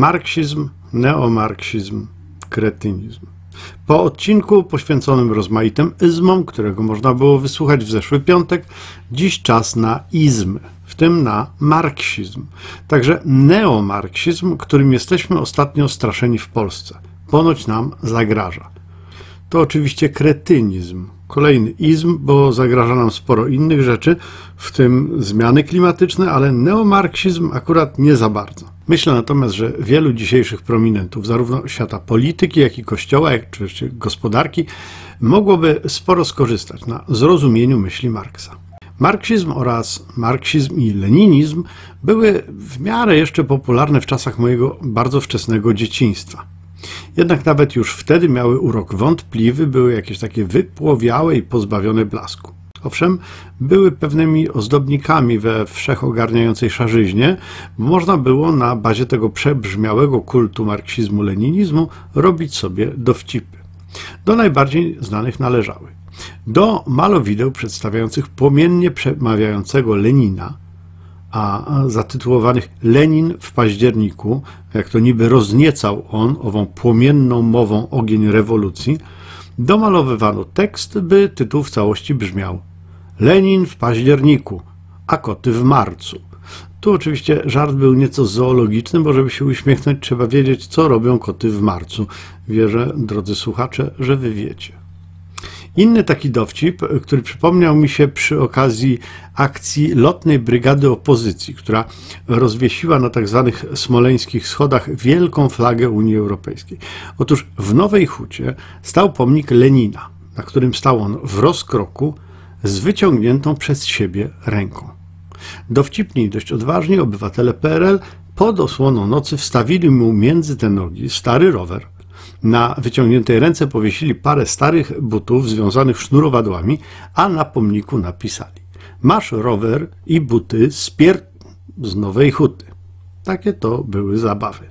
Marksizm, neomarksizm, kretynizm. Po odcinku poświęconym rozmaitym izmom, którego można było wysłuchać w zeszły piątek, dziś czas na izmy, w tym na marksizm. Także neomarksizm, którym jesteśmy ostatnio straszeni w Polsce. Ponoć nam zagraża. To oczywiście kretynizm, kolejny izm, bo zagraża nam sporo innych rzeczy, w tym zmiany klimatyczne, ale neomarksizm akurat nie za bardzo. Myślę natomiast, że wielu dzisiejszych prominentów, zarówno świata polityki, jak i kościoła, jak czy gospodarki, mogłoby sporo skorzystać na zrozumieniu myśli Marksa. Marksizm oraz marksizm i leninizm były w miarę jeszcze popularne w czasach mojego bardzo wczesnego dzieciństwa. Jednak nawet już wtedy miały urok wątpliwy, były jakieś takie wypłowiałe i pozbawione blasku. Owszem, były pewnymi ozdobnikami we wszechogarniającej szarzyźnie, można było na bazie tego przebrzmiałego kultu marksizmu-leninizmu robić sobie dowcipy. Do najbardziej znanych należały. Do malowideł przedstawiających płomiennie przemawiającego Lenina, a zatytułowanych Lenin w październiku, jak to niby rozniecał on ową płomienną mową ogień rewolucji, domalowywano tekst, by tytuł w całości brzmiał Lenin w październiku, a koty w marcu. Tu oczywiście żart był nieco zoologiczny, bo żeby się uśmiechnąć, trzeba wiedzieć, co robią koty w marcu. Wierzę, drodzy słuchacze, że wy wiecie. Inny taki dowcip, który przypomniał mi się przy okazji akcji lotnej brygady opozycji, która rozwiesiła na tzw. Tak smoleńskich schodach wielką flagę Unii Europejskiej. Otóż w Nowej Hucie stał pomnik Lenina, na którym stał on w rozkroku z wyciągniętą przez siebie ręką. Dowcipni i dość odważni obywatele PRL pod osłoną nocy wstawili mu między te nogi stary rower. Na wyciągniętej ręce powiesili parę starych butów związanych sznurowadłami, a na pomniku napisali Masz rower i buty z pier... z Nowej Huty. Takie to były zabawy.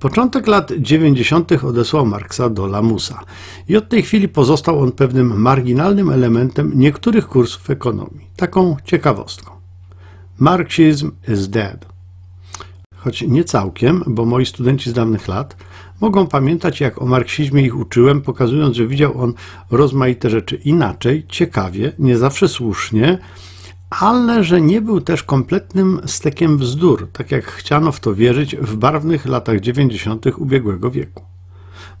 Początek lat 90. odesłał Marksa do Lamusa i od tej chwili pozostał on pewnym marginalnym elementem niektórych kursów ekonomii. Taką ciekawostką. Marxism is dead. Choć nie całkiem, bo moi studenci z dawnych lat mogą pamiętać, jak o marksizmie ich uczyłem, pokazując, że widział on rozmaite rzeczy inaczej, ciekawie, nie zawsze słusznie, ale że nie był też kompletnym stekiem bzdur, tak jak chciano w to wierzyć w barwnych latach 90. ubiegłego wieku.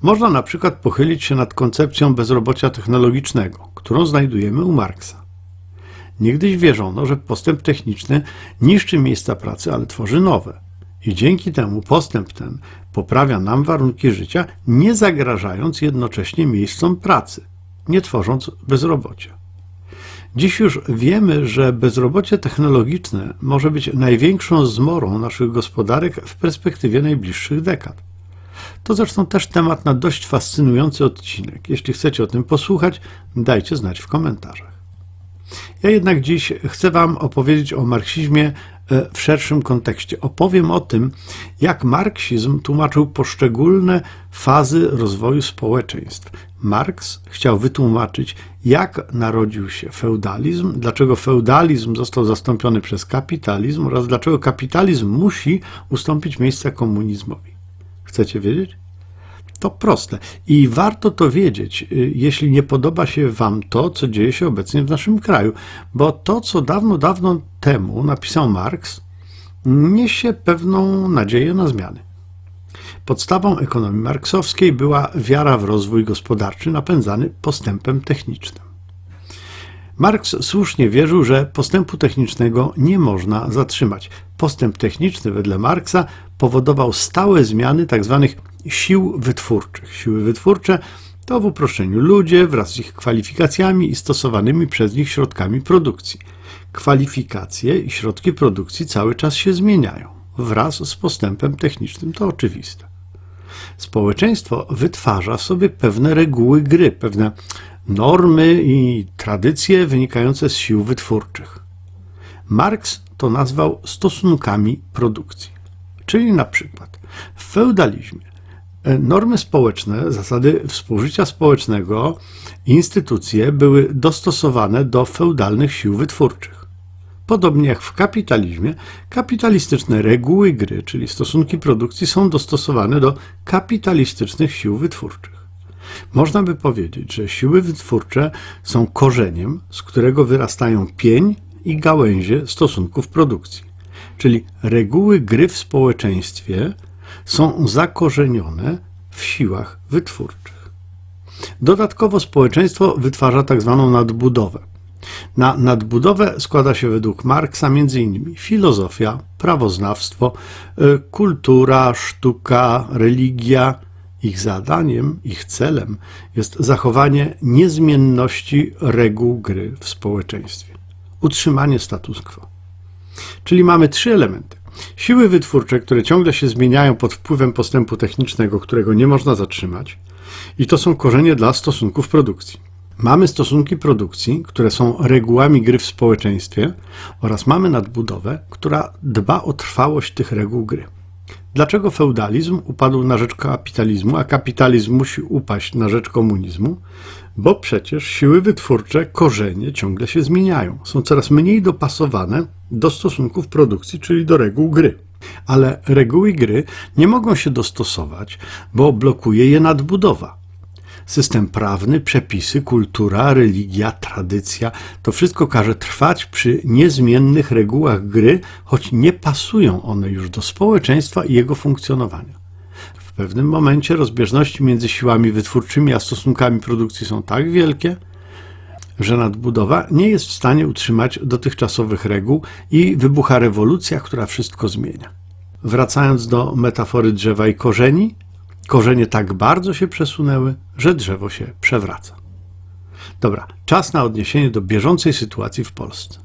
Można na przykład pochylić się nad koncepcją bezrobocia technologicznego, którą znajdujemy u Marksa. Niegdyś wierzono, że postęp techniczny niszczy miejsca pracy, ale tworzy nowe. I dzięki temu postęp ten poprawia nam warunki życia, nie zagrażając jednocześnie miejscom pracy, nie tworząc bezrobocia. Dziś już wiemy, że bezrobocie technologiczne może być największą zmorą naszych gospodarek w perspektywie najbliższych dekad. To zresztą też temat na dość fascynujący odcinek. Jeśli chcecie o tym posłuchać, dajcie znać w komentarzach. Ja jednak dziś chcę Wam opowiedzieć o marksizmie e, w szerszym kontekście. Opowiem o tym, jak marksizm tłumaczył poszczególne fazy rozwoju społeczeństw. Marks chciał wytłumaczyć, jak narodził się feudalizm, dlaczego feudalizm został zastąpiony przez kapitalizm oraz dlaczego kapitalizm musi ustąpić miejsca komunizmowi. Chcecie wiedzieć? To proste i warto to wiedzieć, y, jeśli nie podoba się Wam to, co dzieje się obecnie w naszym kraju, bo to, co dawno, dawno temu napisał Marx, niesie pewną nadzieję na zmiany. Podstawą ekonomii marksowskiej była wiara w rozwój gospodarczy napędzany postępem technicznym. Marks słusznie wierzył, że postępu technicznego nie można zatrzymać. Postęp techniczny wedle Marksa powodował stałe zmiany tzw. Tak sił wytwórczych. Siły wytwórcze to w uproszczeniu ludzie wraz z ich kwalifikacjami i stosowanymi przez nich środkami produkcji. Kwalifikacje i środki produkcji cały czas się zmieniają wraz z postępem technicznym, to oczywiste. Społeczeństwo wytwarza sobie pewne reguły gry, pewne normy i tradycje wynikające z sił wytwórczych. Marx to nazwał stosunkami produkcji. Czyli na przykład w feudalizmie e, normy społeczne, zasady współżycia społecznego, instytucje były dostosowane do feudalnych sił wytwórczych. Podobnie jak w kapitalizmie, kapitalistyczne reguły gry, czyli stosunki produkcji, są dostosowane do kapitalistycznych sił wytwórczych. Można by powiedzieć, że siły wytwórcze są korzeniem, z którego wyrastają pień i gałęzie stosunków produkcji. Czyli reguły gry w społeczeństwie są zakorzenione w siłach wytwórczych. Dodatkowo społeczeństwo wytwarza tak zwaną nadbudowę. Na nadbudowę składa się według Marksa m.in. filozofia, prawoznawstwo, y, kultura, sztuka, religia. Ich zadaniem, ich celem jest zachowanie niezmienności reguł gry w społeczeństwie, utrzymanie status quo. Czyli mamy trzy elementy. Siły wytwórcze, które ciągle się zmieniają pod wpływem postępu technicznego, którego nie można zatrzymać, i to są korzenie dla stosunków produkcji. Mamy stosunki produkcji, które są regułami gry w społeczeństwie, oraz mamy nadbudowę, która dba o trwałość tych reguł gry. Dlaczego feudalizm upadł na rzecz kapitalizmu, a kapitalizm musi upaść na rzecz komunizmu? Bo przecież siły wytwórcze, korzenie ciągle się zmieniają, są coraz mniej dopasowane do stosunków produkcji, czyli do reguł gry. Ale reguły gry nie mogą się dostosować, bo blokuje je nadbudowa system prawny, przepisy, kultura, religia, tradycja to wszystko każe trwać przy niezmiennych regułach gry, choć nie pasują one już do społeczeństwa i jego funkcjonowania. W pewnym momencie rozbieżności między siłami wytwórczymi a stosunkami produkcji są tak wielkie, że nadbudowa nie jest w stanie utrzymać dotychczasowych reguł i wybucha rewolucja, która wszystko zmienia. Wracając do metafory drzewa i korzeni, Korzenie tak bardzo się przesunęły, że drzewo się przewraca. Dobra, czas na odniesienie do bieżącej sytuacji w Polsce.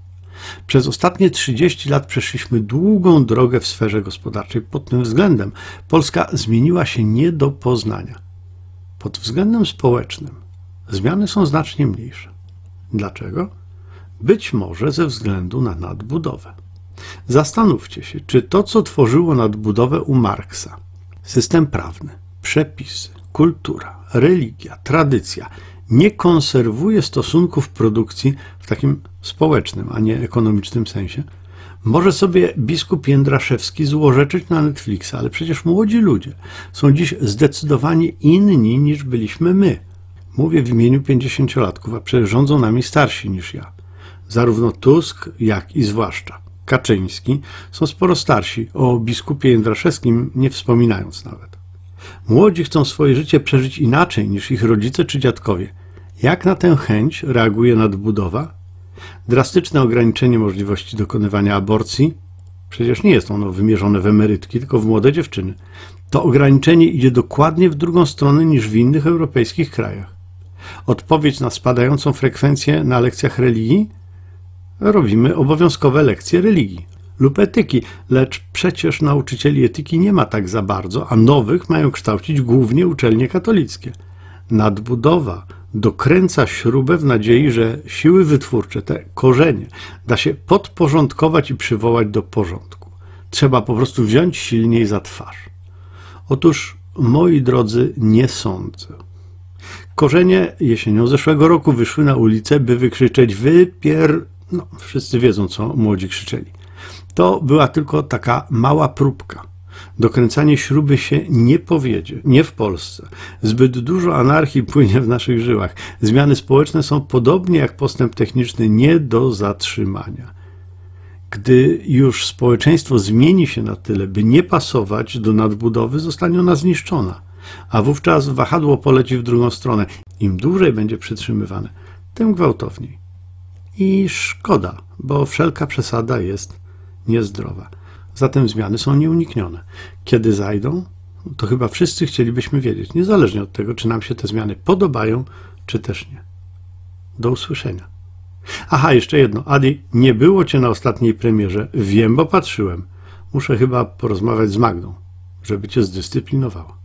Przez ostatnie 30 lat przeszliśmy długą drogę w sferze gospodarczej. Pod tym względem Polska zmieniła się nie do poznania. Pod względem społecznym zmiany są znacznie mniejsze. Dlaczego? Być może ze względu na nadbudowę. Zastanówcie się, czy to, co tworzyło nadbudowę u Marksa, system prawny, przepisy, kultura, religia, tradycja nie konserwuje stosunków produkcji w takim społecznym, a nie ekonomicznym sensie, może sobie biskup Jędraszewski złorzeczyć na Netflixa, ale przecież młodzi ludzie są dziś zdecydowanie inni niż byliśmy my. Mówię w imieniu pięćdziesięciolatków, a przecież rządzą nami starsi niż ja. Zarówno Tusk, jak i zwłaszcza Kaczyński są sporo starsi, o biskupie Jędraszewskim nie wspominając nawet. Młodzi chcą swoje życie przeżyć inaczej niż ich rodzice czy dziadkowie. Jak na tę chęć reaguje nadbudowa? Drastyczne ograniczenie możliwości dokonywania aborcji? Przecież nie jest ono wymierzone w emerytki, tylko w młode dziewczyny. To ograniczenie idzie dokładnie w drugą stronę niż w innych europejskich krajach. Odpowiedź na spadającą frekwencję na lekcjach religii? Robimy obowiązkowe lekcje religii lub etyki, lecz przecież nauczycieli etyki nie ma tak za bardzo, a nowych mają kształcić głównie uczelnie katolickie. Nadbudowa dokręca śrubę w nadziei, że siły wytwórcze, te korzenie, da się podporządkować i przywołać do porządku. Trzeba po prostu wziąć silniej za twarz. Otóż, moi drodzy, nie sądzę. Korzenie jesienią zeszłego roku wyszły na ulicę, by wykrzyczeć wypier... No, wszyscy wiedzą, co młodzi krzyczeli. To była tylko taka mała próbka. Dokręcanie śruby się nie powiedzie, nie w Polsce. Zbyt dużo anarchii płynie w naszych żyłach. Zmiany społeczne są podobnie jak postęp techniczny nie do zatrzymania. Gdy już społeczeństwo zmieni się na tyle, by nie pasować do nadbudowy, zostanie ona zniszczona, a wówczas wahadło poleci w drugą stronę. Im dłużej będzie przytrzymywane, tym gwałtowniej. I szkoda, bo wszelka przesada jest niezdrowa. Zatem zmiany są nieuniknione. Kiedy zajdą, to chyba wszyscy chcielibyśmy wiedzieć, niezależnie od tego, czy nam się te zmiany podobają, czy też nie. Do usłyszenia. Aha, jeszcze jedno. Adi, nie było cię na ostatniej premierze. Wiem, bo patrzyłem. Muszę chyba porozmawiać z Magdą, żeby cię zdyscyplinowała.